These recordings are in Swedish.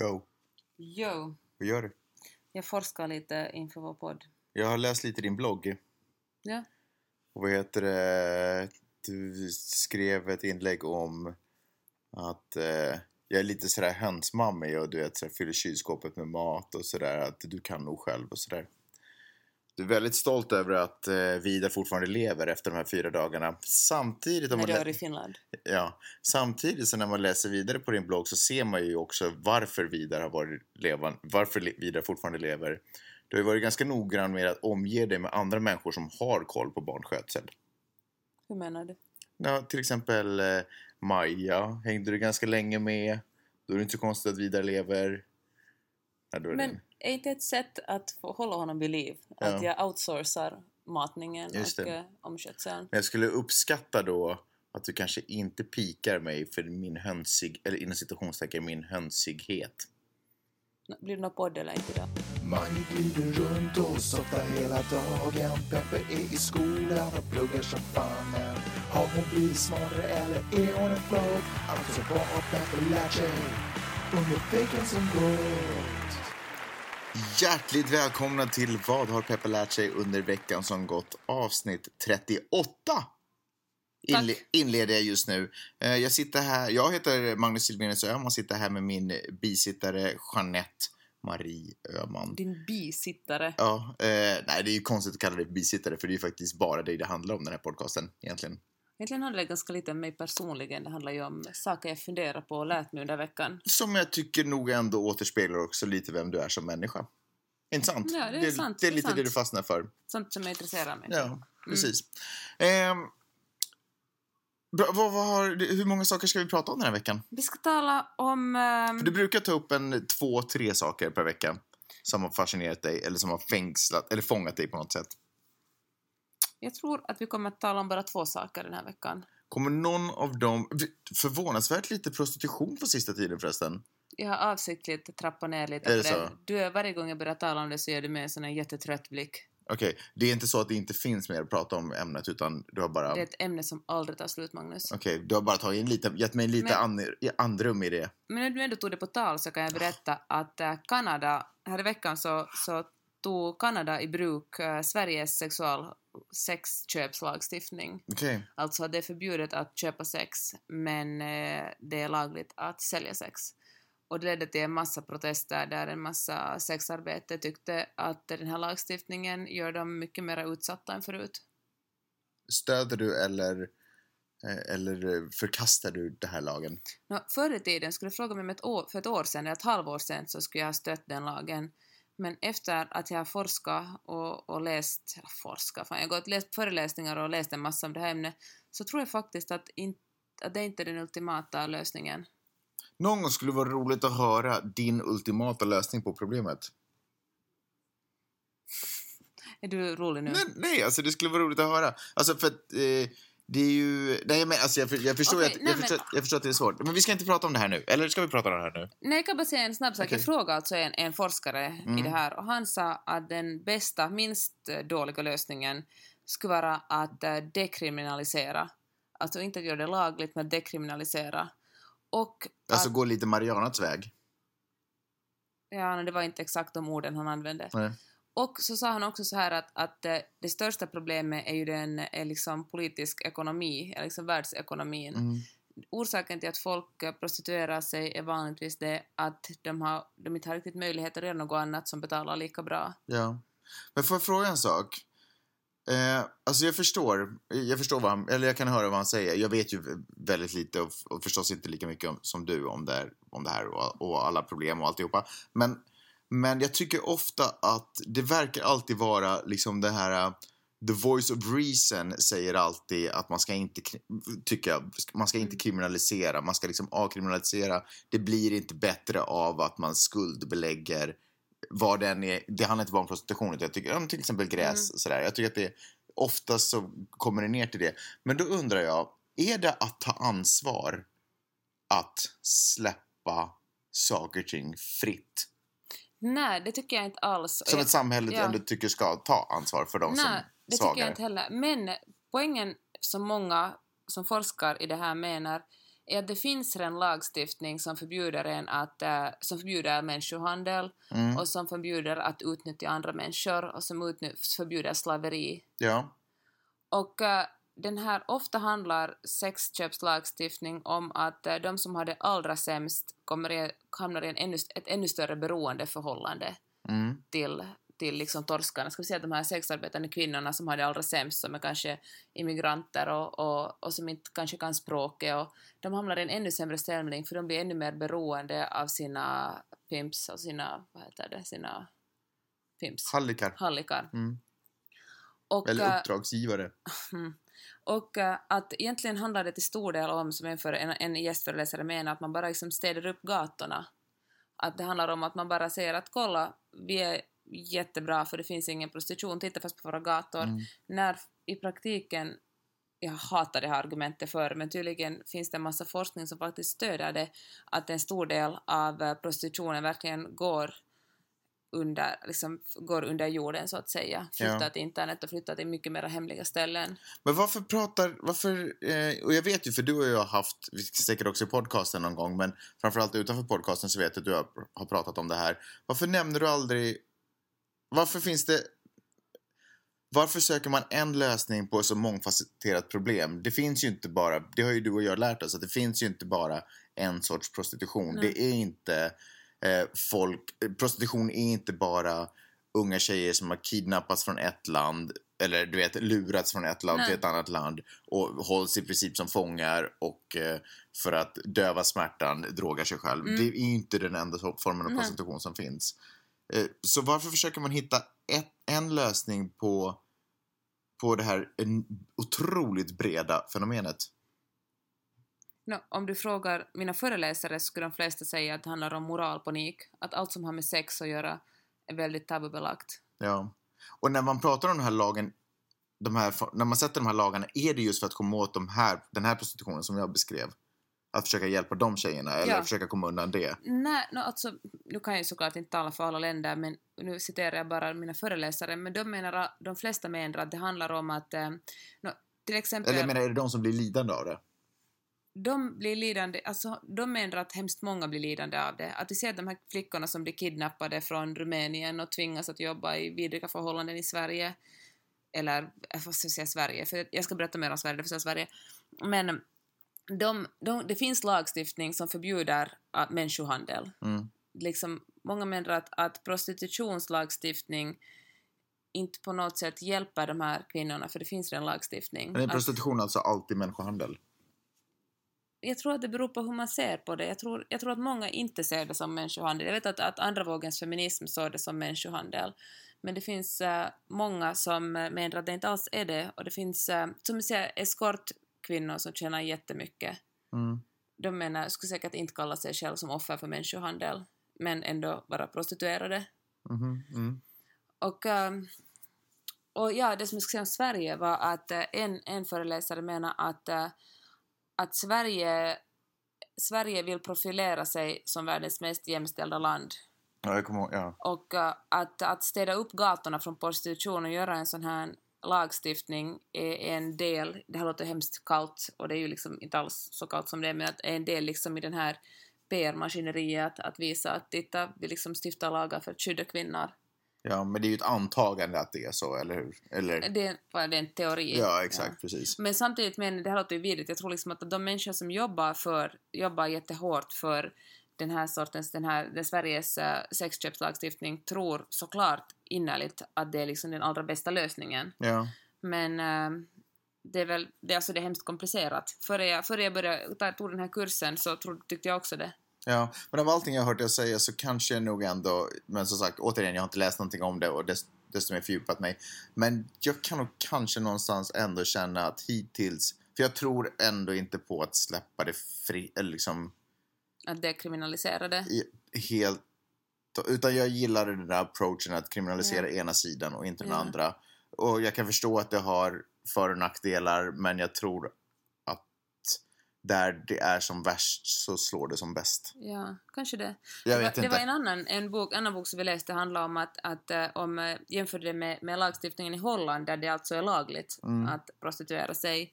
Yo, Jo, vad gör du? jag forskar lite inför vår podd. Jag har läst lite din blogg. Ja. Och vad heter det? Du skrev ett inlägg om att eh, jag är lite sådär hönsmammig och du vet sådär, fyller kylskåpet med mat och sådär. Att du kan nog själv och sådär. Du är väldigt stolt över att eh, Vida fortfarande lever efter de här fyra dagarna. Samtidigt, om man är i Finland. Ja, samtidigt så när man läser vidare på din blogg så ser man ju också varför Vidar har varit levande, varför Vidar fortfarande lever. Du har ju varit ganska noggrann med att omge dig med andra människor som har koll på barnskötsel. Hur menar du? Ja, till exempel eh, Maja hängde du ganska länge med. Då är det inte så konstigt att Vidar lever. Ja, då är Men det... är inte ett sätt att få hålla honom vid liv att Ja. jag outsourcar matningen Just och det. eh, omskötseln? Men jag skulle uppskatta då att du kanske inte pikar mig för min hönsig, eller inom citationstecken min hönsighet. Blir det någon podd eller inte idag? Mange glider runt och softar hela dagen Peppe är i skolan och pluggar som fan Har hon blivit smartare eller är hon en flow? Alltså vad har Peppe lärt sig under veckan som gått? Hjärtligt välkomna till Vad har Peppe lärt sig under veckan som gått? Avsnitt 38! Inle- inleder jag just nu. Eh, Jag sitter här, jag heter Magnus Silvenius Öhman och sitter här med min bisittare Jeanette Marie Öhman. Din bisittare. Ja, eh, nej det är ju konstigt att kalla dig bisittare för det är ju faktiskt bara dig det handlar om den här podcasten egentligen. Egentligen handlar det ganska lite om mig personligen. Det handlar ju om saker jag funderar på och lärt mig under veckan. Som jag tycker nog ändå återspeglar också lite vem du är som människa. Inte sant? Ja, det är sant, Det är det är lite det sant. du fastnar för. Sånt som intresserar mig. Ja, precis. Ehm, bra, vad, vad har, hur många saker ska vi prata om den här veckan? Vi ska tala om... För du brukar ta upp en två, tre saker per vecka som har fascinerat dig eller som har fängslat eller fångat dig på något sätt. Jag tror att vi kommer att tala om bara två saker den här veckan. Kommer någon av dem... Förvånansvärt lite prostitution på sista tiden förresten. Jag har avsiktligt trappat ner lite Är det så? Du, är- varje gång jag börjar tala om det så gör du med en sån här jättetrött blick. Okej, det är inte så att det inte finns mer att prata om ämnet utan du har bara... Det är ett ämne som aldrig tar slut, Magnus. Okej, du har bara tagit en lite, gett mig lite Men- an, andrum i det. Men när du ändå tog det på tal så kan jag berätta att eh, Kanada, här i veckan så, så tog Kanada i bruk eh, Sveriges sexual sexköpslagstiftning. Okej. Alltså det är förbjudet att köpa sex, men eh, det är lagligt att sälja sex. Och det ledde till en massa protester där en massa sexarbetare tyckte att den här lagstiftningen gör dem mycket mer utsatta än förut. Stöder du eller, eh, eller förkastar du den här lagen? Nå, förr i tiden, skulle du fråga mig om ett år, för ett år sedan eller ett halvår sedan så skulle jag ha stött den lagen. Men efter att jag har forskat och, och läst, eller forskat, fan, jag har gått läst föreläsningar och läst en massa om det här ämnet, så tror jag faktiskt att, in, att det inte är den ultimata lösningen. Någon gång skulle det vara roligt att höra din ultimata lösning på problemet. Är du rolig nu? Nej, nej, alltså det skulle vara roligt att höra. Alltså för att eh, det är ju... Nej, men alltså jag, jag, förstår Okej, att, nej, jag, men- förstår, jag förstår att det är svårt. Men vi ska inte prata om det här nu. Eller ska vi prata om det här nu? Nej, jag kan bara säga en snabb sak. Okej. Jag frågade alltså en, en forskare Mm. i det här och han sa att den bästa, minst eh, dåliga lösningen skulle vara att eh, dekriminalisera. Alltså inte att göra det lagligt, men dekriminalisera. Och Alltså att, gå lite Marianats väg. ja, det var inte exakt de orden han använde. Nej. Och så sa han också så här att, att eh, det största problemet är ju den är liksom politisk ekonomi, är liksom världsekonomin. Mm. Orsaken till att folk eh, prostituerar sig är vanligtvis det att de, har, de inte har riktigt möjlighet att göra något annat som betalar lika bra. Ja. Men får jag fråga en sak? Eh, alltså jag förstår, jag förstår vad han, eller jag kan höra vad han säger. Jag vet ju väldigt lite och, och förstås inte lika mycket om, som du om det här, om det här och, och alla problem och alltihopa. Men, men jag tycker ofta att det verkar alltid vara liksom det här uh, The voice of reason säger alltid att man ska inte, jag, man ska inte kriminalisera, man ska liksom avkriminalisera. Det blir inte bättre av att man skuldbelägger vad den är, det handlar inte bara om prostitution, utan jag tycker, ja, till exempel gräs och sådär. Jag tycker att det, oftast så kommer det ner till det. Men då undrar jag, är det att ta ansvar att släppa saker och ting fritt? Nej, det tycker jag inte alls. Som jag- ett samhälle ja. ändå tycker ska ta ansvar för de som Nej, det svagare. tycker jag inte heller. Men poängen som många som forskar i det här menar är att det finns en lagstiftning som förbjuder en att, eh, som förbjuder människohandel Mm. och som förbjuder att utnyttja andra människor och som utny- förbjuder slaveri. Ja. Och eh, den här, ofta handlar sexköpslagstiftning om att eh, de som har det allra sämst kommer i, hamnar i en ännu, ett ännu större beroendeförhållande Mm. till, till liksom torskarna. Ska vi säga de här sexarbetande kvinnorna som har det allra sämst, som är kanske immigranter och, och, och som inte kanske kan språket. Och de hamnar i en ännu sämre ställning för de blir ännu mer beroende av sina pimps och sina, vad heter det, sina pimps, Hallikar. hallikar. Mm. Och, Eller eh, uppdragsgivare. Mm. Och eh, att egentligen handlar det till stor del om, som en, för, en, en gästföreläsare menar, att man bara liksom städar upp gatorna. Att det handlar om att man bara säger att kolla, vi är jättebra för det finns ingen prostitution, titta fast på våra gator. Mm. När i praktiken, jag hatar det här argumentet för men tydligen finns det en massa forskning som faktiskt stöder det, att en stor del av eh, prostitutionen verkligen går under, liksom, går under jorden så att säga. Flyttar Ja. till internet och flyttar till mycket mer hemliga ställen. Men varför pratar, varför, eh, och jag vet ju för du och jag har haft, säkert också i podcasten någon gång, men framförallt utanför podcasten så vet jag att du har, har pratat om det här. Varför nämner du aldrig, varför finns det, varför söker man en lösning på ett så mångfacetterat problem? Det finns ju inte bara, det har ju du och jag lärt oss, att det finns ju inte bara en sorts prostitution. Nej. Det är inte folk, prostitution är inte bara unga tjejer som har kidnappats från ett land eller du vet lurats från ett land Nej. till ett annat land och hålls i princip som fångar och eh, för att döva smärtan drogar sig själv. Mm. Det är inte den enda formen av Nej. prostitution som finns. Eh, så varför försöker man hitta ett, en lösning på, på det här otroligt breda fenomenet? Nå, om du frågar mina föreläsare skulle de flesta säga att det handlar om moralpanik, att allt som har med sex att göra är väldigt tabubelagt. Ja. Och när man pratar om den här lagen, de här, när man sätter de här lagarna, är det just för att komma åt de här, den här prostitutionen som jag beskrev? Att försöka hjälpa de tjejerna eller Ja. försöka komma undan det? Nej, no, alltså, nu kan jag ju såklart inte tala för alla länder, men nu citerar jag bara mina föreläsare, men de menar, de flesta menar att det handlar om att, eh, nå, till exempel, Eller jag menar, är det de som blir lidande av det? De blir lidande, alltså de menar att hemskt många blir lidande av det. Att vi ser de här flickorna som blir kidnappade från Rumänien och tvingas att jobba i vidriga förhållanden i Sverige, eller jag får säga Sverige, för jag ska berätta mer om Sverige, det Sverige. Men de, de, det finns lagstiftning som förbjuder uh, människohandel. Mm. Liksom, många menar att, att prostitutionslagstiftning inte på något sätt hjälper de här kvinnorna, för det finns redan lagstiftning. Men är Att- prostitution alltså alltid människohandel? Jag tror att det beror på hur man ser på det. Jag tror, jag tror att många inte ser det som människohandel. Jag vet att, att andra vågens feminism såg det som människohandel. Men det finns eh, många som eh, menar att det inte alls är det. Och det finns, uh, som vi säger, eskortkvinnor som tjänar jättemycket. Mm. De menar, skulle säkert inte kalla sig själv som offer för människohandel, men ändå vara prostituerade. Mhm, Mm. Och, ehm, och ja, det som jag skulle säga om Sverige var att en, en föreläsare menar att, att Sverige, Sverige vill profilera sig som världens mest jämställda land. Ja, jag kommer ihåg. Ja. Och eh, att, att städa upp gatorna från prostitution och göra en sån här lagstiftning är en del, det här låter hemskt kallt och det är ju liksom inte alls så kallt som det är, men att är en del liksom i den här PR-maskineriet att, att visa att titta, vi liksom stiftar lagar för att skydda kvinnor. Ja, men det är ju ett antagande att det är så, eller hur? Eller... Det är, det är en teori. Ja, exakt, precis. Men samtidigt, men det här låter ju vidrigt, jag tror liksom att de människor som jobbar för, jobbar jättehårt för den här sortens, den här, den Sveriges uh, sexköpslagstiftning tror såklart innerligt att det är liksom den allra bästa lösningen. Ja. Men eh, det är väl, det, är alltså det är hemskt komplicerat. Före jag, före jag började, tog den här kursen så trodde, tyckte jag också det. Ja, men av allting jag har hört dig säga så kanske jag nog ändå, men som sagt, återigen, jag har inte läst någonting om det och dest, desto mer fördjupat mig. Men jag kan nog kanske någonstans ändå känna att hittills, för jag tror ändå inte på att släppa det fri, eller liksom Att det är kriminaliserade. i- helt, utan jag gillar den där approachen att kriminalisera Ja. ena sidan och inte den Ja. andra. Och jag kan förstå att det har för och nackdelar, men jag tror där det är som värst så slår det som bäst. Ja, kanske det. Jag det, vet var, det inte. var en annan en bok, annan bok som vi läste handlade om att, att eh, om eh, jämförde det med, med lagstiftningen i Holland där det alltså är lagligt Mm. att prostituera sig.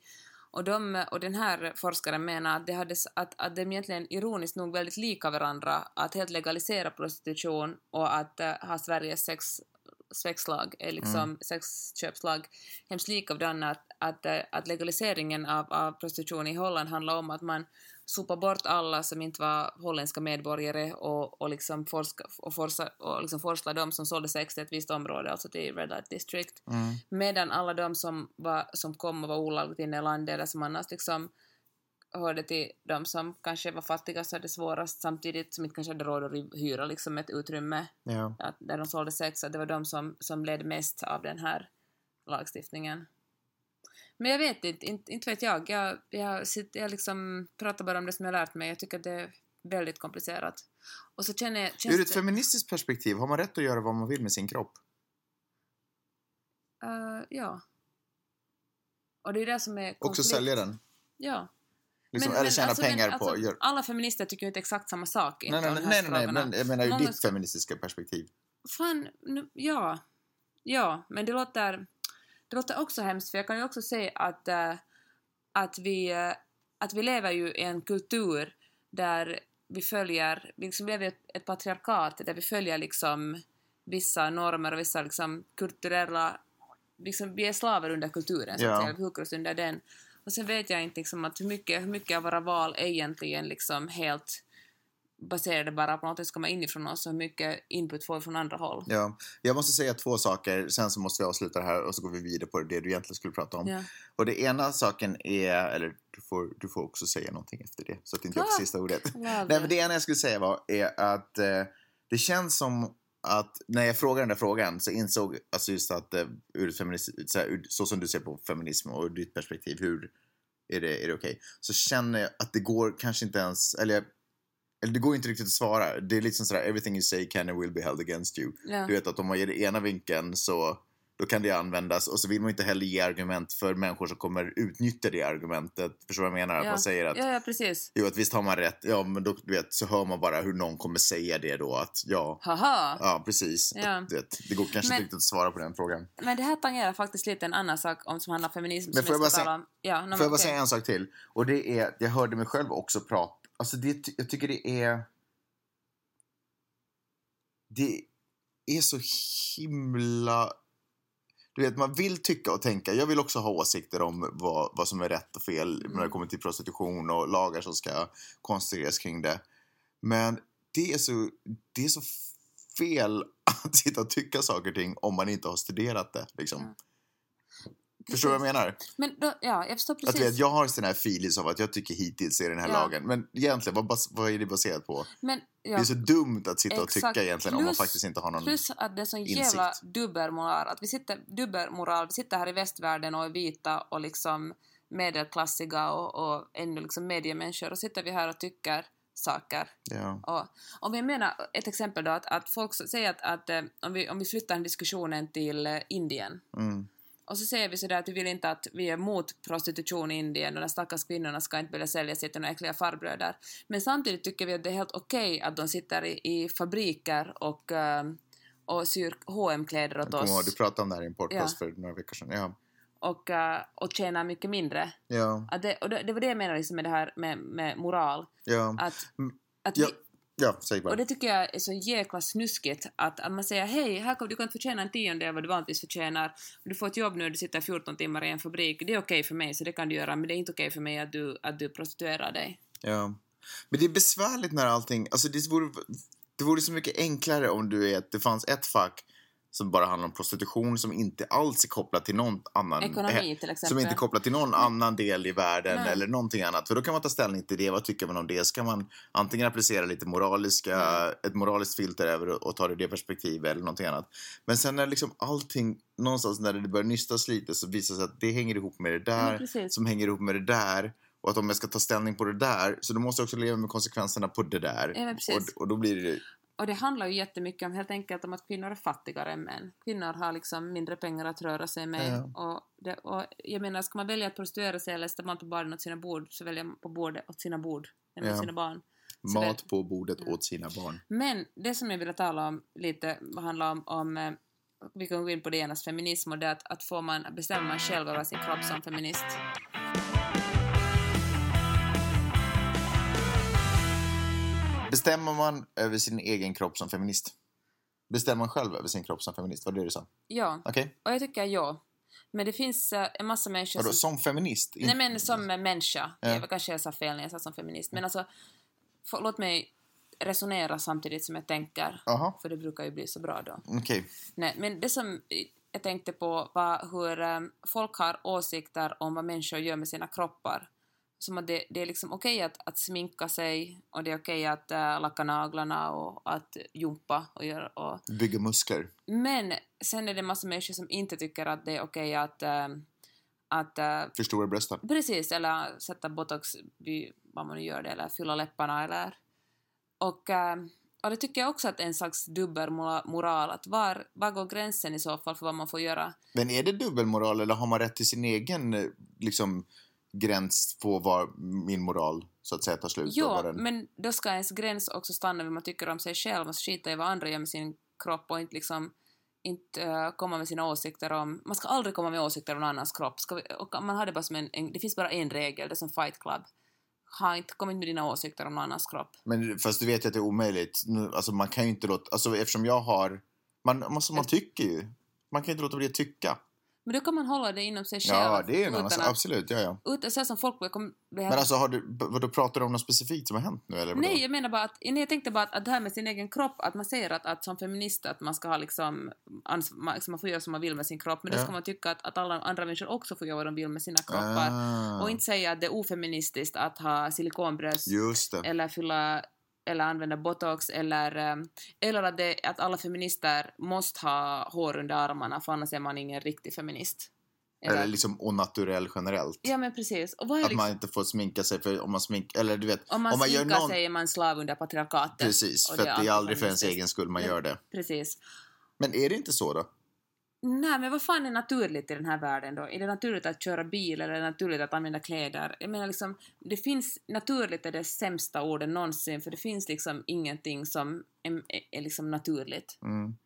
Och, de, och den här forskaren menar att, det hade, att, att de egentligen ironiskt nog väldigt lika varandra, att helt legalisera prostitution och att eh, ha Sveriges sex, sexlag, liksom sexköpslag, hemskt likadana. Att, att, att legaliseringen av, av prostitution i Holland handlar om att man sopar bort alla som inte var holländska medborgare och, och, liksom, forska, och, forsa, och liksom forsla dem som sålde sex till ett visst område, alltså till Red Light District. Mm. Medan alla de som, var, som kom och var olagligt inne i landet eller som annars liksom hörde till de som kanske var fattigast och hade svårast samtidigt som inte kanske hade råd att hyra liksom ett utrymme Ja. att, där de sålde sex, att det var de som, som led mest av den här lagstiftningen. Men jag vet inte, inte, inte vet jag. Jag, jag, sitter, jag liksom pratar bara om det som jag lärt mig. Jag tycker att det är väldigt komplicerat. Och så känner jag... Ur ett det, feministiskt perspektiv, har man rätt att göra vad man vill med sin kropp? Eh, ja. Och det är det som är Också konflikt. sälja den? Ja. Liksom, Men- eller men tjäna alltså, men pengar på... alltså. Alla feminister tycker ju inte exakt samma sak. Nej, nej, nej, nej, men jag menar ur Många ditt ska- feministiska perspektiv. Fan, nu, ja. Ja, men det låter, det låter också hemskt för jag kan ju också säga att, eh, att, vi, eh, att vi lever ju i en kultur där vi följer, vi liksom lever i ett, ett patriarkat där vi följer liksom vissa normer och vissa liksom kulturella, liksom vi är slavar under kulturen så Ja. att säga, vi under den. Och sen vet jag inte liksom att hur mycket, hur mycket av våra val är egentligen liksom helt baserade bara på något som kommer inifrån oss och hur mycket input får vi från andra håll. Ja. Jag måste säga två saker, sen så måste vi avsluta det här och så går vi vidare på det du egentligen skulle prata om. Ja. Och det ena saken är, eller du får, du får också säga någonting efter det, så att inte jag får Ah. sista ordet. Nej, men det ena jag skulle säga var är att eh, det känns som att när jag frågade den där frågan så insåg alltså just att eh, ur ett feminist, så, här, så som du ser på feminism och ur ditt perspektiv, hur är det, är det okej? Så känner jag att det går kanske inte ens, eller, jag- eller det går inte riktigt att svara. Det är liksom sådär, everything you say can and will be held against you. Ja. Du vet att om man ger det ena vinkeln så då kan det användas och så vill man inte heller ge argument för människor som kommer utnyttja det argumentet. Förstår du vad jag menar? Att ja. man säger att ja, ja, precis. Jo, att visst har man rätt. Ja, men då du vet, så hör man bara hur någon kommer säga det då. Att ja, Haha! ja precis. Ja. Att, vet, det går kanske Men- inte riktigt att svara på den frågan. Men det här tangerar faktiskt lite en annan sak om som handlar om feminism. Men som får jag bara säga-. Ja, Får jag bara säga en sak till? Och det är att jag hörde mig själv också prata. Alltså, det, jag tycker det är... Det är så himla... Du vet, man vill tycka och tänka. Jag vill också ha åsikter om vad, vad som är rätt och fel när det Mm. kommer till prostitution och lagar som ska konstrueras kring det. Men det är så, det är så fel att sitta och tycka saker och ting om man inte har studerat det. Liksom. Ja. Förstår du vad jag menar? Men då, ja, jag förstår Att precis. du vet, jag har sån här feelings av att jag tycker hittills är den här Ja. lagen. Men egentligen, vad, vad är det baserat på? Men, Det ja. är så dumt att sitta och Exakt. tycka egentligen om man Plus- faktiskt inte har någon... Plus att det är sån insikt. jävla dubbelmoral. Att vi sitter, dubbelmoral. Vi sitter här i västvärlden och är vita och liksom medelklassiga och, och ännu liksom mediemänniskor och sitter vi här och tycker saker. Ja. Och, om jag menar ett exempel då att, att folk säger att, att eh, om, vi, om vi flyttar den diskussionen till eh, Indien Mm. Och så säger vi sådär att vi vill inte att vi är emot prostitution i Indien och de stackars kvinnorna ska inte vilja sälja sig till några äckliga farbröder. Men samtidigt tycker vi att det är helt okej att de sitter i, i fabriker och, eh, och syr H&M-kläder åt Jag kommer ihåg, du oss pratade om det här i en podcast Ja. för några veckor sedan. Ja. och, eh, och tjänar mycket mindre. Ja. Att det, och det, det var det jag menade liksom med det här med, med moral. Ja. Att, Mm. att Ja. vi, ja, säg bara. Och det tycker jag är så jäkla snuskigt att, att man säger hej, här kan, du kan förtjäna en tiondel vad du vanligtvis förtjänar. Du får ett jobb nu, du sitter 14 timmar i en fabrik. Det är okej för mig, så det kan du göra, men det är inte okej för mig att du, att du prostituerar dig. Ja. Men det är besvärligt när allting... Alltså det vore, det vore så mycket enklare om du vet, det fanns ett fack som bara handlar om prostitution som inte alls är kopplat till någon annan... Ekonomi eh, till exempel. Som inte är kopplat till någon annan del i världen Nej. eller någonting annat. För då kan man ta ställning till det. Vad tycker man om det? Ska man antingen applicera lite moraliska, Mm. ett moraliskt filter över och, ta det i det perspektivet eller någonting annat. Men sen när liksom allting, någonstans när det börjar nystas lite så visar det sig att det hänger ihop med det där precis. som hänger ihop med det där. Och att om jag ska ta ställning på det där så då måste jag också leva med konsekvenserna på det där. Ja, och, och då blir det... Och det handlar ju jättemycket om helt enkelt om att kvinnor är fattigare än män. Kvinnor har liksom mindre pengar att röra sig med. Ja. Och, det, och jag menar, ska man välja att prostituera sig eller ställa mat på baren åt sina bord så väljer man på bordet åt sina bord, eller Ja. åt sina barn. Så Mat det- på bordet Ja. åt sina barn. Men det som jag ville tala om lite handlar om, om eh, vi kan gå in på det genast, feminism och det att, att får man, bestämmer man själv över sin kropp som feminist. Bestämmer man över sin egen kropp som feminist? Bestämmer man själv över sin kropp som feminist? Var det det du sa? Ja, Okej. och jag tycker ja. Men det finns eh, en massa människor Vadå, som... som feminist? Nej men som människa. Ja. Jag kanske jag sa fel när jag sa som feminist. Men alltså, för, låt mig resonera samtidigt som jag tänker. Jaha, För det brukar ju bli så bra då. okej. Nej, men det som jag tänkte på var hur eh, folk har åsikter om vad människor gör med sina kroppar. Som att det, det är liksom okej att, att sminka sig och det är okej att äh, lacka naglarna och att jumpa och göra och Bygga muskler. Men sen är det massa människor som inte tycker att det är okej att, äh, att äh, Förstora brösten. precis, eller sätta botox vad man nu gör det, eller fylla läpparna eller... Och, äh, och det tycker jag också att en slags dubbelmoral, att var, var går gränsen i så fall för vad man får göra? Men är det dubbelmoral eller har man rätt till sin egen liksom, gräns på var min moral så att säga tar slut? och Jo, den... men då ska ens gräns också stanna vid vad man tycker om sig själv, man ska skita i vad andra gör med sin kropp och inte liksom inte äh, komma med sina åsikter om... Man ska aldrig komma med åsikter om någon annans kropp. Vi, och man har det bara som en, en... Det finns bara en regel, det är som Fight Club. Ha inte, kom inte med dina åsikter om någon annans kropp. Men fast du vet ju att det är omöjligt. Nu, alltså man kan ju inte låta... Alltså eftersom jag har... Man, alltså, man tycker ju. Man kan ju inte låta bli att tycka. Men då kan man hålla det inom sig själv. Ja, det är en utan annan sak. att- Absolut, ja, ja. Utan, så som folk kommer... Men alltså, har du, b- vadå, pratar du om något specifikt som har hänt nu eller? vadå? Nej, jag menar bara att, nej, jag tänkte bara att, att det här med sin egen kropp, att man säger att, att som feminist att man ska ha liksom, ans, man, liksom, man får göra som man vill med sin kropp, men då Ja. ska man tycka att, att alla andra människor också får göra vad de vill med sina kroppar. Ah, Och inte säga att det är ofeministiskt att ha silikonbröst eller fylla eller använda botox eller, eh, eller att, det, att alla feminister måste ha hår under armarna för annars är man ingen riktig feminist. Eller liksom onaturell generellt. Ja men precis. Att liksom, man inte får sminka sig för om man smink... Eller du vet, om man om man sminkar någon- sig är man slav under patriarkatet. precis. För det är att det är aldrig för ens egen skull man gör det. Precis. Men är det inte så då? Nej, men vad fan är naturligt i den här världen då? Är det naturligt att köra bil eller är det naturligt att använda kläder? Jag menar liksom, det finns, naturligt är det sämsta ordet någonsin för det finns liksom ingenting som är, är, är liksom naturligt. Mm.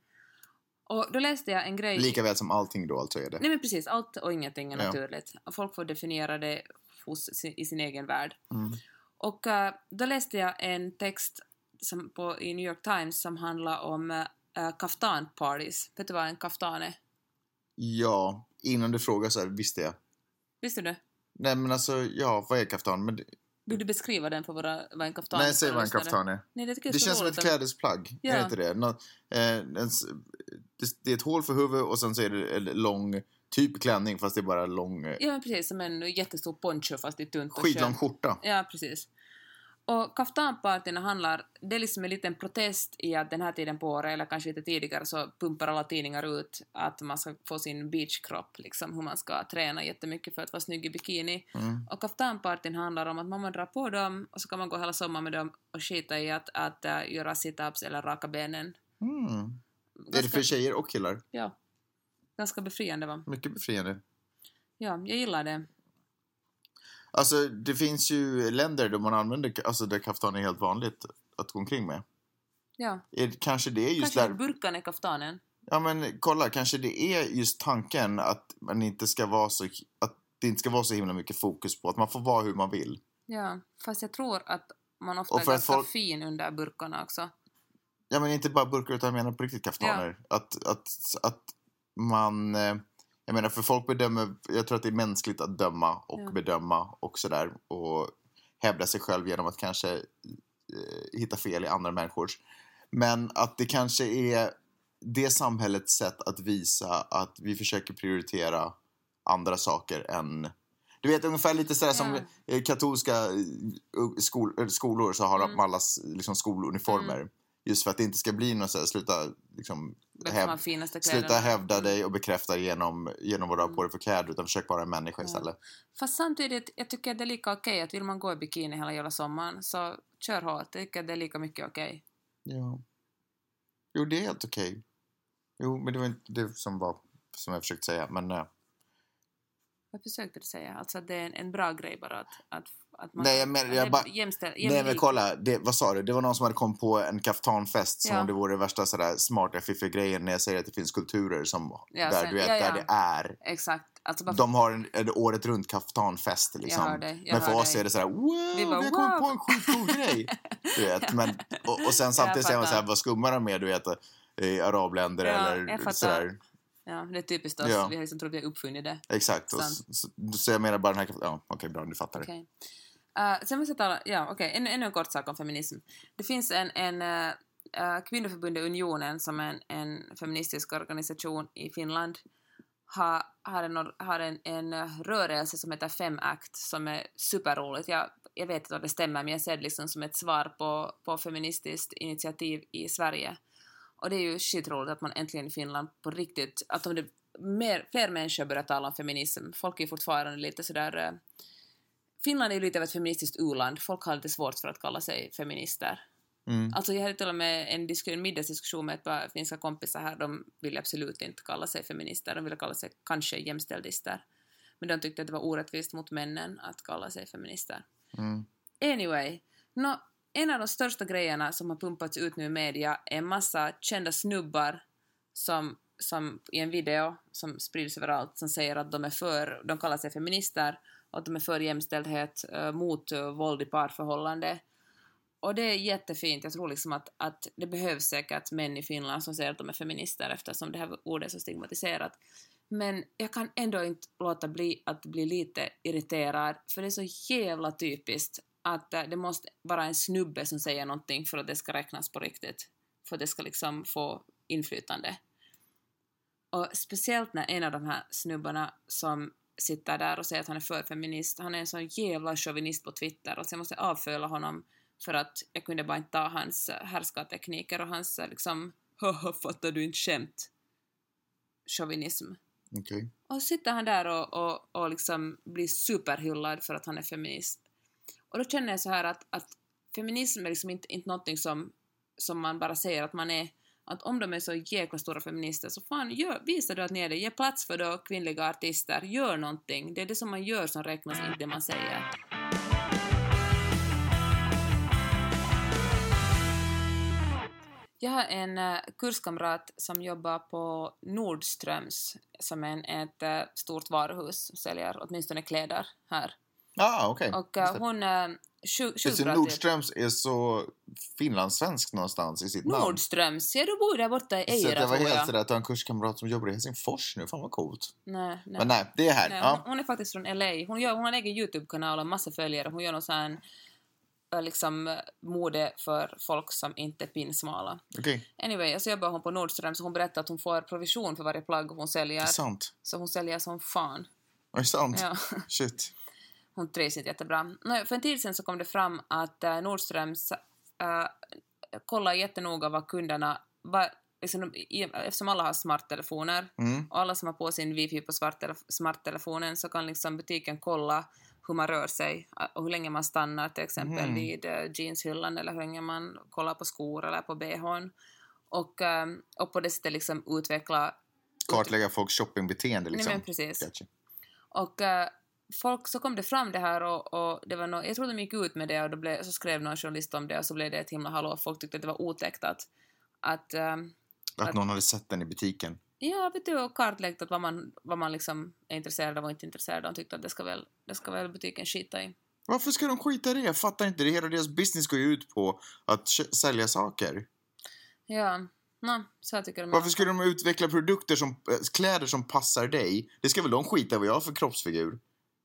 Och då läste jag en grej... Lika väl som allting då alltså är det. Nej men precis, allt och ingenting är Ja. naturligt. Folk får definiera det hos, i sin egen värld. Mm. Och eh, då läste jag en text som på, i New York Times som handlar om uh, kaftanparties. Vet du vad en kaftan är? Ja, innan du frågar så här visste jag. Visste du? Nej men alltså, ja, vad är kaftan? Men, det- Vill du beskriva den för våra, kaftan nej, säg för vad en lyssnare? kaftan är. Nej, det är Det känns som ett klädesplagg. Ja. Är inte det? Nå, eh, det? Det är ett hål för huvudet och sen så är det en lång, typ klänning fast det är bara lång, Ja, men precis. Som en jättestor poncho fast i tunt och skitlång skjorta. Ja, precis. Och kaftanpartyna handlar, det är liksom en liten protest i att den här tiden på året, eller kanske lite tidigare, så pumpar alla tidningar ut att man ska få sin beachkropp, liksom hur man ska träna jättemycket för att vara snygg i bikini. Mm. Och kaftanpartyn handlar om att man drar på dem och så kan man gå hela sommaren med dem och skita i att, att äh, göra sit-ups eller raka benen. Mm. Är det för tjejer och killar? Ja. Ganska befriande va? Mycket befriande. Ja, jag gillar det. Alltså det finns ju länder där man använder, alltså där kaftan är helt vanligt att gå omkring med. Ja. Är, kanske det är just Kanske där, burkan är kaftanen. ja men kolla, kanske det är just tanken att man inte ska vara så, att det inte ska vara så himla mycket fokus på att man får vara hur man vill. Ja, fast jag tror att man ofta är ganska folk- fin under burkarna också. Ja men inte bara burkar utan jag menar på riktigt kaftaner. Att, att, att man, eh, jag menar för folk bedömer, jag tror att det är mänskligt att döma och Ja. bedöma och sådär och hävda sig själv genom att kanske eh, hitta fel i andra människors. Men att det kanske är det samhällets sätt att visa att vi försöker prioritera andra saker än du vet ungefär lite sådär som Ja. eh, katolska eh, skol, skolor så har de Mm. allas liksom, skoluniformer. Just för att det inte ska bli något sådär, sluta liksom, häv, sluta hävda Mm. dig och bekräfta genom, genom vad du har på dig för kläder utan försök vara en människa Ja. istället. Fast samtidigt, jag tycker att det är lika okej att vill man gå i bikini hela jävla sommaren så kör hårt. Jag tycker att det är lika mycket okej. Ja. Jo, det är helt okej. Jo, men det var inte det som var som jag försökte säga. Men eh, Vad försökte du säga? Alltså det är en, en bra grej bara att, att, att man... Nej, jag menar- jag det bara- jämställ, Nej men kolla, det, vad sa du? Det var någon som hade kommit på en kaftanfest som Ja. om det vore värsta sådär smarta fiffiga grejen när jag säger att det finns kulturer som Ja, där, sen- du vet, ja, där det är. Exakt. Alltså bara, De har en, en året runt kaftanfest liksom. hör dig, jag men för hör oss dig. är det sådär wow, vi, bara, har kommit på en skitcool grej. Du vet, men, och, och sen samtidigt säger man såhär, vad skummar de med du vet i arabländer jag eller sådär. ja, det är typiskt oss. Ja. Vi har liksom trott vi har uppfunnit det. Exakt. Så, så, jag menar bara den här ja okej bra, du fattar det. Eh, sen måste jag tala, ja okej, ännu, ännu en kort sak om feminism. Det finns en, en uh, kvinnoförbundet Unionen som är en, en feministisk organisation i Finland har, har, en, har en, en rörelse som heter Fem Act som är superroligt. Jag, jag vet inte om det stämmer men jag ser det liksom som ett svar på, på feministiskt initiativ i Sverige. Och det är ju skitroligt att man äntligen i Finland på riktigt, att om det mer, fler människor börjar tala om feminism. Folk är ju fortfarande lite sådär Finland är ju lite av ett feministiskt u-land. Folk har lite svårt för att kalla sig feminister. Mm. Alltså jag hade till och med en, disk- en middagsdiskussion med ett par finska kompisar här. De ville absolut inte kalla sig feminister. De ville kalla sig kanske jämställdister. Men de tyckte att det var orättvist mot männen att kalla sig feminister. Mm. Anyway, nå, en av de största grejerna som har pumpats ut nu i media är en massa kända snubbar som, som i en video som sprids överallt som säger att de är för, de kallar sig feminister att de är för jämställdhet eh, mot eh, våld i parförhållande. Och det är jättefint. Jag tror liksom att, att det behövs säkert män i Finland som säger att de är feminister eftersom det här ordet är så stigmatiserat. Men jag kan ändå inte låta bli att bli lite irriterad för det är så jävla typiskt att eh, det måste vara en snubbe som säger någonting för att det ska räknas på riktigt. För att det ska liksom få inflytande. Och speciellt när en av de här snubbarna som sitter där och säger att han är för feminist, han är en sån jävla chauvinist på Twitter. Alltså jag måste avföla honom för att jag kunde bara inte ta hans härskartekniker och hans eh, liksom haha fattar du inte skämt chauvinism. Okej. Och så sitter han där och, och, och liksom blir superhyllad för att han är feminist. Och då känner jag så här att, att feminism är liksom inte, inte någonting som, som man bara säger att man är. Att om de är så jäkla stora feminister så fan, gör, visa då att ni är det. Ge plats för då kvinnliga artister. Gör någonting. Det är det som man gör som räknas, inte det man säger. Jag har en eh, kurskamrat som jobbar på Nordströms som är ett eh, stort varuhus, säljer åtminstone kläder här. Ah, okej. Och Just uh, det. hon uh, det, bra till- Nordströms är så finlandssvensk någonstans i sitt namn. Nordströms, ja du bor där borta i Så Eira jag var tror helt sådär att har en kurskamrat som jobbar i Helsingfors nu. Fan vad coolt. Nej, nej. Men nej, det är här. Nej, ja. hon, hon är faktiskt från LA. Hon, gör, hon har en egen YouTube-kanal och massa följare. Hon gör någon sån här, eh, liksom eh, mode för folk som inte är pinsmala. Okej, Anyway, så jobbar hon på Nordström så hon berättar att hon får provision för varje plagg hon det säljer. är sant. Så hon säljer som fan. Är det sant? Ja. Shit. Hon trivs inte jättebra. För en tid sedan så kom det fram att uh, Nordströms uh, kollar jättenoga vad kunderna... Vad, liksom, eftersom alla har smarttelefoner Mm. och alla som har på sin wifi på smarttelef- smarttelefonen så kan liksom butiken kolla hur man rör sig uh, och hur länge man stannar till exempel Mhm. vid uh, jeanshyllan eller hur länge man kollar på skor eller på bhn. Och, um, och på det sättet liksom utveckla... Kartlägga folks shoppingbeteende liksom. Nej men precis. Gotcha. Och folk, så kom det fram det här och, och det var nå jag tror de gick ut med det och då blev, så skrev någon journalist om det och så blev det ett himla hallå. Folk tyckte att det var otäckt att, att ehm, Att någon hade sett den i butiken. ja, vet du, och kartlagt att vad man, vad man liksom är intresserad av och inte intresserad av. De tyckte att det ska väl, det ska väl butiken skita i. Varför ska de skita i det? Jag fattar inte. Det hela deras business går ju ut på att sälja saker. Ja, no, så jag tycker de Varför skulle de utveckla produkter som, äh, kläder som passar dig? Det ska väl de skita i vad jag har för kroppsfigur?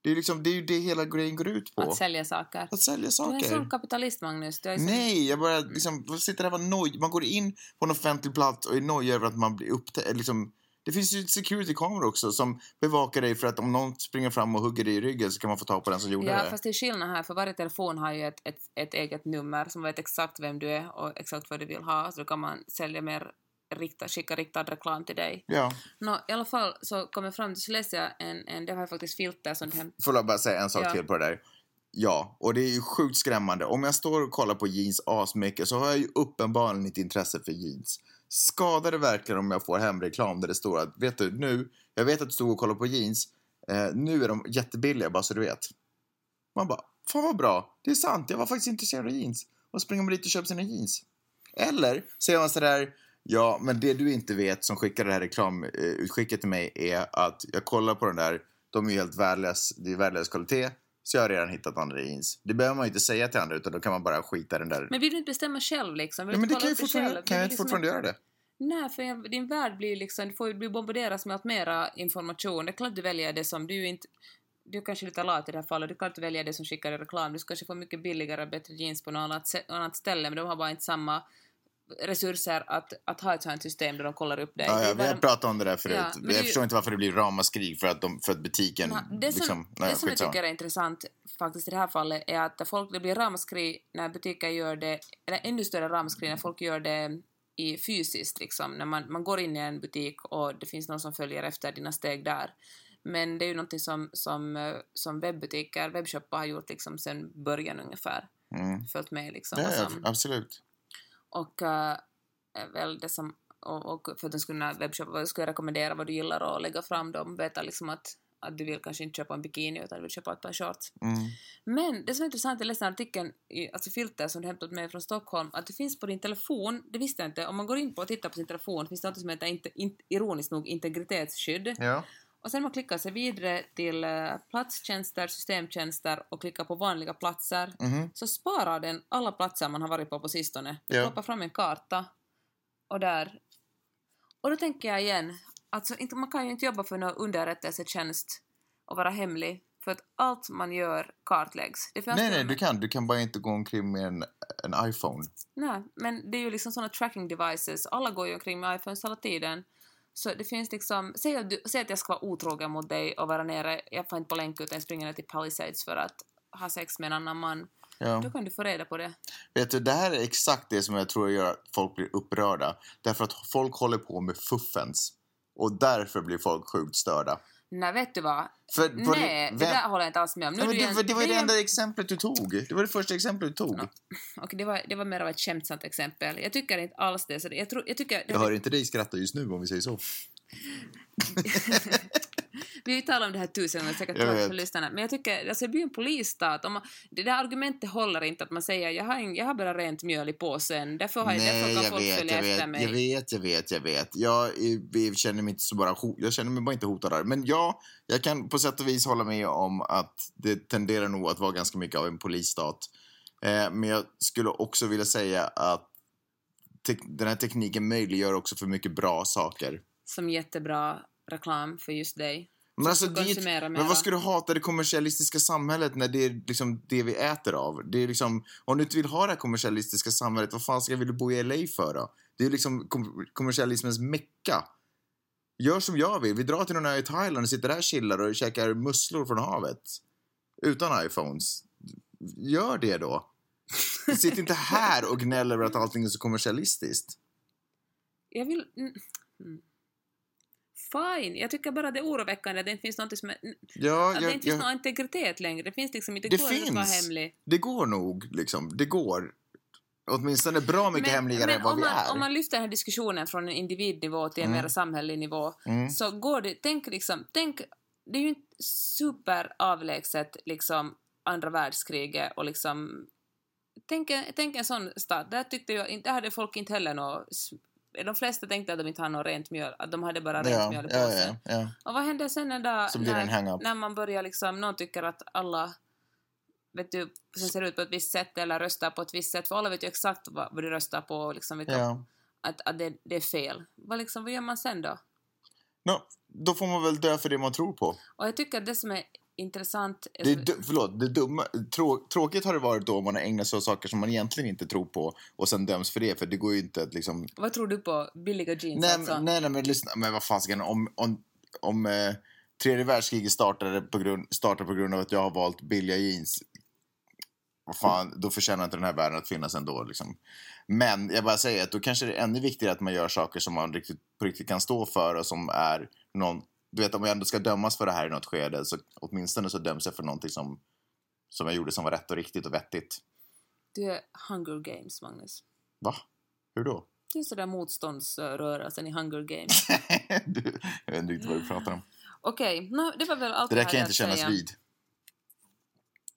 Det är, liksom, det är ju det hela grejen går ut på. Att sälja saker. Att sälja Du är en saker. sån kapitalist, Magnus. Du är sån... Nej, jag bara liksom, jag sitter där och noj. Man går in på en offentlig plats och är nojig över att man blir upptäckt. Liksom, det finns ju security-kameror också som bevakar dig för att om någon springer fram och hugger dig i ryggen så kan man få tag på den som gjorde Ja, det. fast det är skillnad här, för varje telefon har ju ett, ett, ett eget nummer som vet exakt vem du är och exakt vad du vill ha, så då kan man sälja mer, rikta, skicka riktad reklam till dig. Ja. Nå, i alla fall så kom jag fram till, så läste jag en, en det har jag faktiskt filter som det Får jag bara säga en sak Ja. till på det där? Ja, och det är ju sjukt skrämmande. Om jag står och kollar på jeans asmycket så har jag ju uppenbarligen ett intresse för jeans. Skadar det verkligen om jag får hemreklam där det står att, vet du, nu, jag vet att du stod och kollade på jeans, eh, nu är de jättebilliga bara så du vet. Man bara, Fan vad bra. Det är sant. Jag var faktiskt intresserad av jeans. Och springer man dit och köper sina jeans. Eller säger man sådär. Ja, men det du inte vet som skickar det här reklamutskicket till mig är att jag kollar på den där. De är ju helt värdelös. Det är värdelös kvalitet. Så jag har redan hittat andra jeans. Det behöver man ju inte säga till andra utan då kan man bara skita den där. Men vill du inte bestämma själv liksom? Vill ja, men det kan jag fortfarande, själv? kan jag inte liksom fortfarande göra det? Nej, för din värld blir liksom, du får ju bombarderas med allt mera information. Det är klart du väljer det som, du är inte, du är kanske lite lat i det här fallet, du kan inte välja det som skickar reklam. Du ska kanske få mycket billigare, bättre jeans på något annat, annat ställe, men de har bara inte samma resurser att, att ha ett sånt system där de kollar upp dig. Ja, ja, vi har pratat om det där förut. Ja, jag det- förstår inte varför det blir ramaskrig för att, de, för att butiken... Ja, det som, liksom, nej, det som jag tycker är intressant faktiskt i det här fallet är att folk, det blir ramaskri när butiker gör det, eller ännu större ramaskri när folk gör det i fysiskt liksom, när man, man går in i en butik och det finns någon som följer efter dina steg där. Men det är ju någonting som, som, eh, som webbutiker, webbshoppar har gjort liksom sedan början ungefär. Mm. Följt med liksom. Ja, ja, absolut. Och är väl det som, och, och för att de skulle kunna webbshoppa, skulle jag rekommendera vad du gillar och lägga fram dem, veta liksom att, att du vill kanske inte köpa en bikini utan du vill köpa ett par shorts. Mm. Men det som är intressant, jag läste artikeln i alltså Filter som du hämtat med från Stockholm, att det finns på din telefon, det visste jag inte, om man går in på och tittar på sin telefon finns det något som heter, inte, inte, ironiskt nog, integritetsskydd. Ja. Och sen man klickar sig vidare till eh, platstjänster, systemtjänster och klickar på vanliga platser Mhm. så sparar den alla platser man har varit på på sistone. Det Ja. ploppar fram en karta och där... Och då tänker jag igen, alltså inte, man kan ju inte jobba för någon underrättelsetjänst och vara hemlig för att allt man gör kartläggs. Nej, nej, du kan. Du kan bara inte gå omkring med en, en iPhone. Nej, men det är ju liksom såna tracking devices. Alla går ju omkring med iPhones hela tiden. Så det finns liksom, säg att, du, säg att jag ska vara otrogen mot dig och vara nere, jag får inte på länk utan springer ner till Palisades för att ha sex med en annan man. Ja. Då kan du få reda på det. Vet du, det här är exakt det som jag tror gör att folk blir upprörda. Därför att folk håller på med fuffens. Och därför blir folk sjukt störda. Nej, vet du vad? För, Nej, vem- det där håller jag inte alls med om. Nu du det, en- var- det var ju det en- enda exemplet du tog. Det var det första exemplet du tog. Ja. Okej, det var, det var mer av ett skämtsamt exempel. Jag tycker inte alls det. Så det- jag, tror, jag tycker... Jag hör inte dig skratta just nu om vi säger så. Vi har ju talat om det här tusen gånger, säkert Jag för lyssnarna. Men jag tycker, alltså det blir en polisstat. Om man, det där argumentet håller inte att man säger jag har, en, jag har bara rent mjöl i påsen, därför, har, Nej, därför kan jag folk vet, följa jag efter vet, mig. jag vet, jag vet, jag vet. Jag, vi känner mig inte så bara jag känner mig bara inte hotad där. Men ja, jag kan på sätt och vis hålla med om att det tenderar nog att vara ganska mycket av en polisstat. Eh, men jag skulle också vilja säga att den här tekniken möjliggör också för mycket bra saker. Som jättebra reklam för just dig. Men, alltså, konsumera men vad ska du hata det kommersialistiska samhället när det är liksom det vi äter av? Det är liksom, om du inte vill ha det kommersialistiska samhället, vad fan ska vill du bo i LA för då? Det är liksom kom kommersialismens mecka. Gör som jag vill. Vi drar till någon ö i Thailand och sitter där och chillar och käkar musslor från havet. Utan iPhones. Gör det då. Sitt inte här och gnäll över att allting är så kommersialistiskt. Jag vill... mm, mm. Fine, jag tycker bara det är oroväckande att det inte finns något som är, Ja, att det jag, inte finns jag, någon integritet längre. Det finns liksom inte, Det går inte att vara finns. hemlig. det går nog, liksom. Det går. Åtminstone bra mycket hemligare än vad om vi man, är. om man lyfter den här diskussionen från en individnivå till en Mm. mer samhällelig nivå Mm. så går det, tänk liksom, tänk, det är ju inte superavlägset liksom andra världskriget och liksom, tänk, en- tänk en sån stat, där tyckte jag där hade folk inte heller något, de flesta tänkte att de inte hade något rent mjöl, att de hade bara rent ja, mjöl i påsen. ja, ja. Och vad händer sen en dag när, när man börjar liksom, någon tycker att alla vet du, som ser ut på ett visst sätt eller röstar på ett visst sätt, för alla vet ju exakt vad, vad du röstar på och liksom vilka, att, att det, det är fel. Vad, liksom, vad gör man sen då? Nå, då får man väl dö för det man tror på. Och jag tycker att det som är intressant... Det är, du- förlåt, det dumma, trå, tråkigt har det varit då om man har ägnat sig åt saker som man egentligen inte tror på och sen döms för det, för det går ju inte att liksom... vad tror du på billiga jeans Nej, alltså? nej, nej men lyssna, men vad fasiken, om, om, om eh, tredje världskriget startade på, grund, startade på grund av att jag har valt billiga jeans, vad fan, då förtjänar inte den här världen att finnas ändå. Liksom. Men jag bara säger att då kanske det är ännu viktigare att man gör saker som man riktigt, på riktigt kan stå för och som är någon... Du vet, om jag ändå ska dömas för det här i något skede så åtminstone så döms jag för någonting som, som jag gjorde som var rätt och riktigt och vettigt. Du är Hunger Games, Magnus. Va? Hur då? Du är sådär motståndsrörelsen i Hunger Games. du, jag vet inte riktigt vad du pratar om. Okej, nå, det var väl allt Det där jag kan jag inte kännas säga. vid.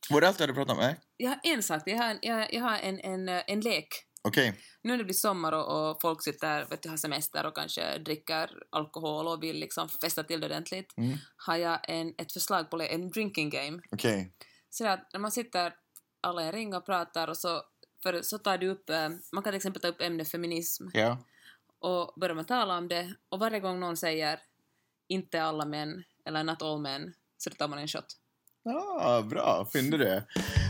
Var det allt du hade pratat om? Nej? Jag har en sak, jag har jag, jag har en, en, eh, en lek. Okej. Nu när det blir sommar och, och folk sitter, vet du, har semester och kanske dricker alkohol och vill liksom festa till det ordentligt, Mm. har jag en, ett förslag på en drinking game. Okej. Så att när man sitter alla i en ring och pratar och så, för, så tar du upp, eh, man kan till exempel ta upp ämnet feminism Ja. och börjar man tala om det och varje gång någon säger inte alla män eller not all men så då tar man en shot. Ah, bra, fynd det.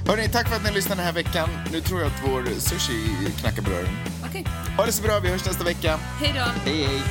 Hörni, tack för att ni lyssnade den här veckan. Nu tror jag att vår sushi knackar på dörren. Okej, Ha det så bra, vi hörs nästa vecka. hej då! Hej, hej!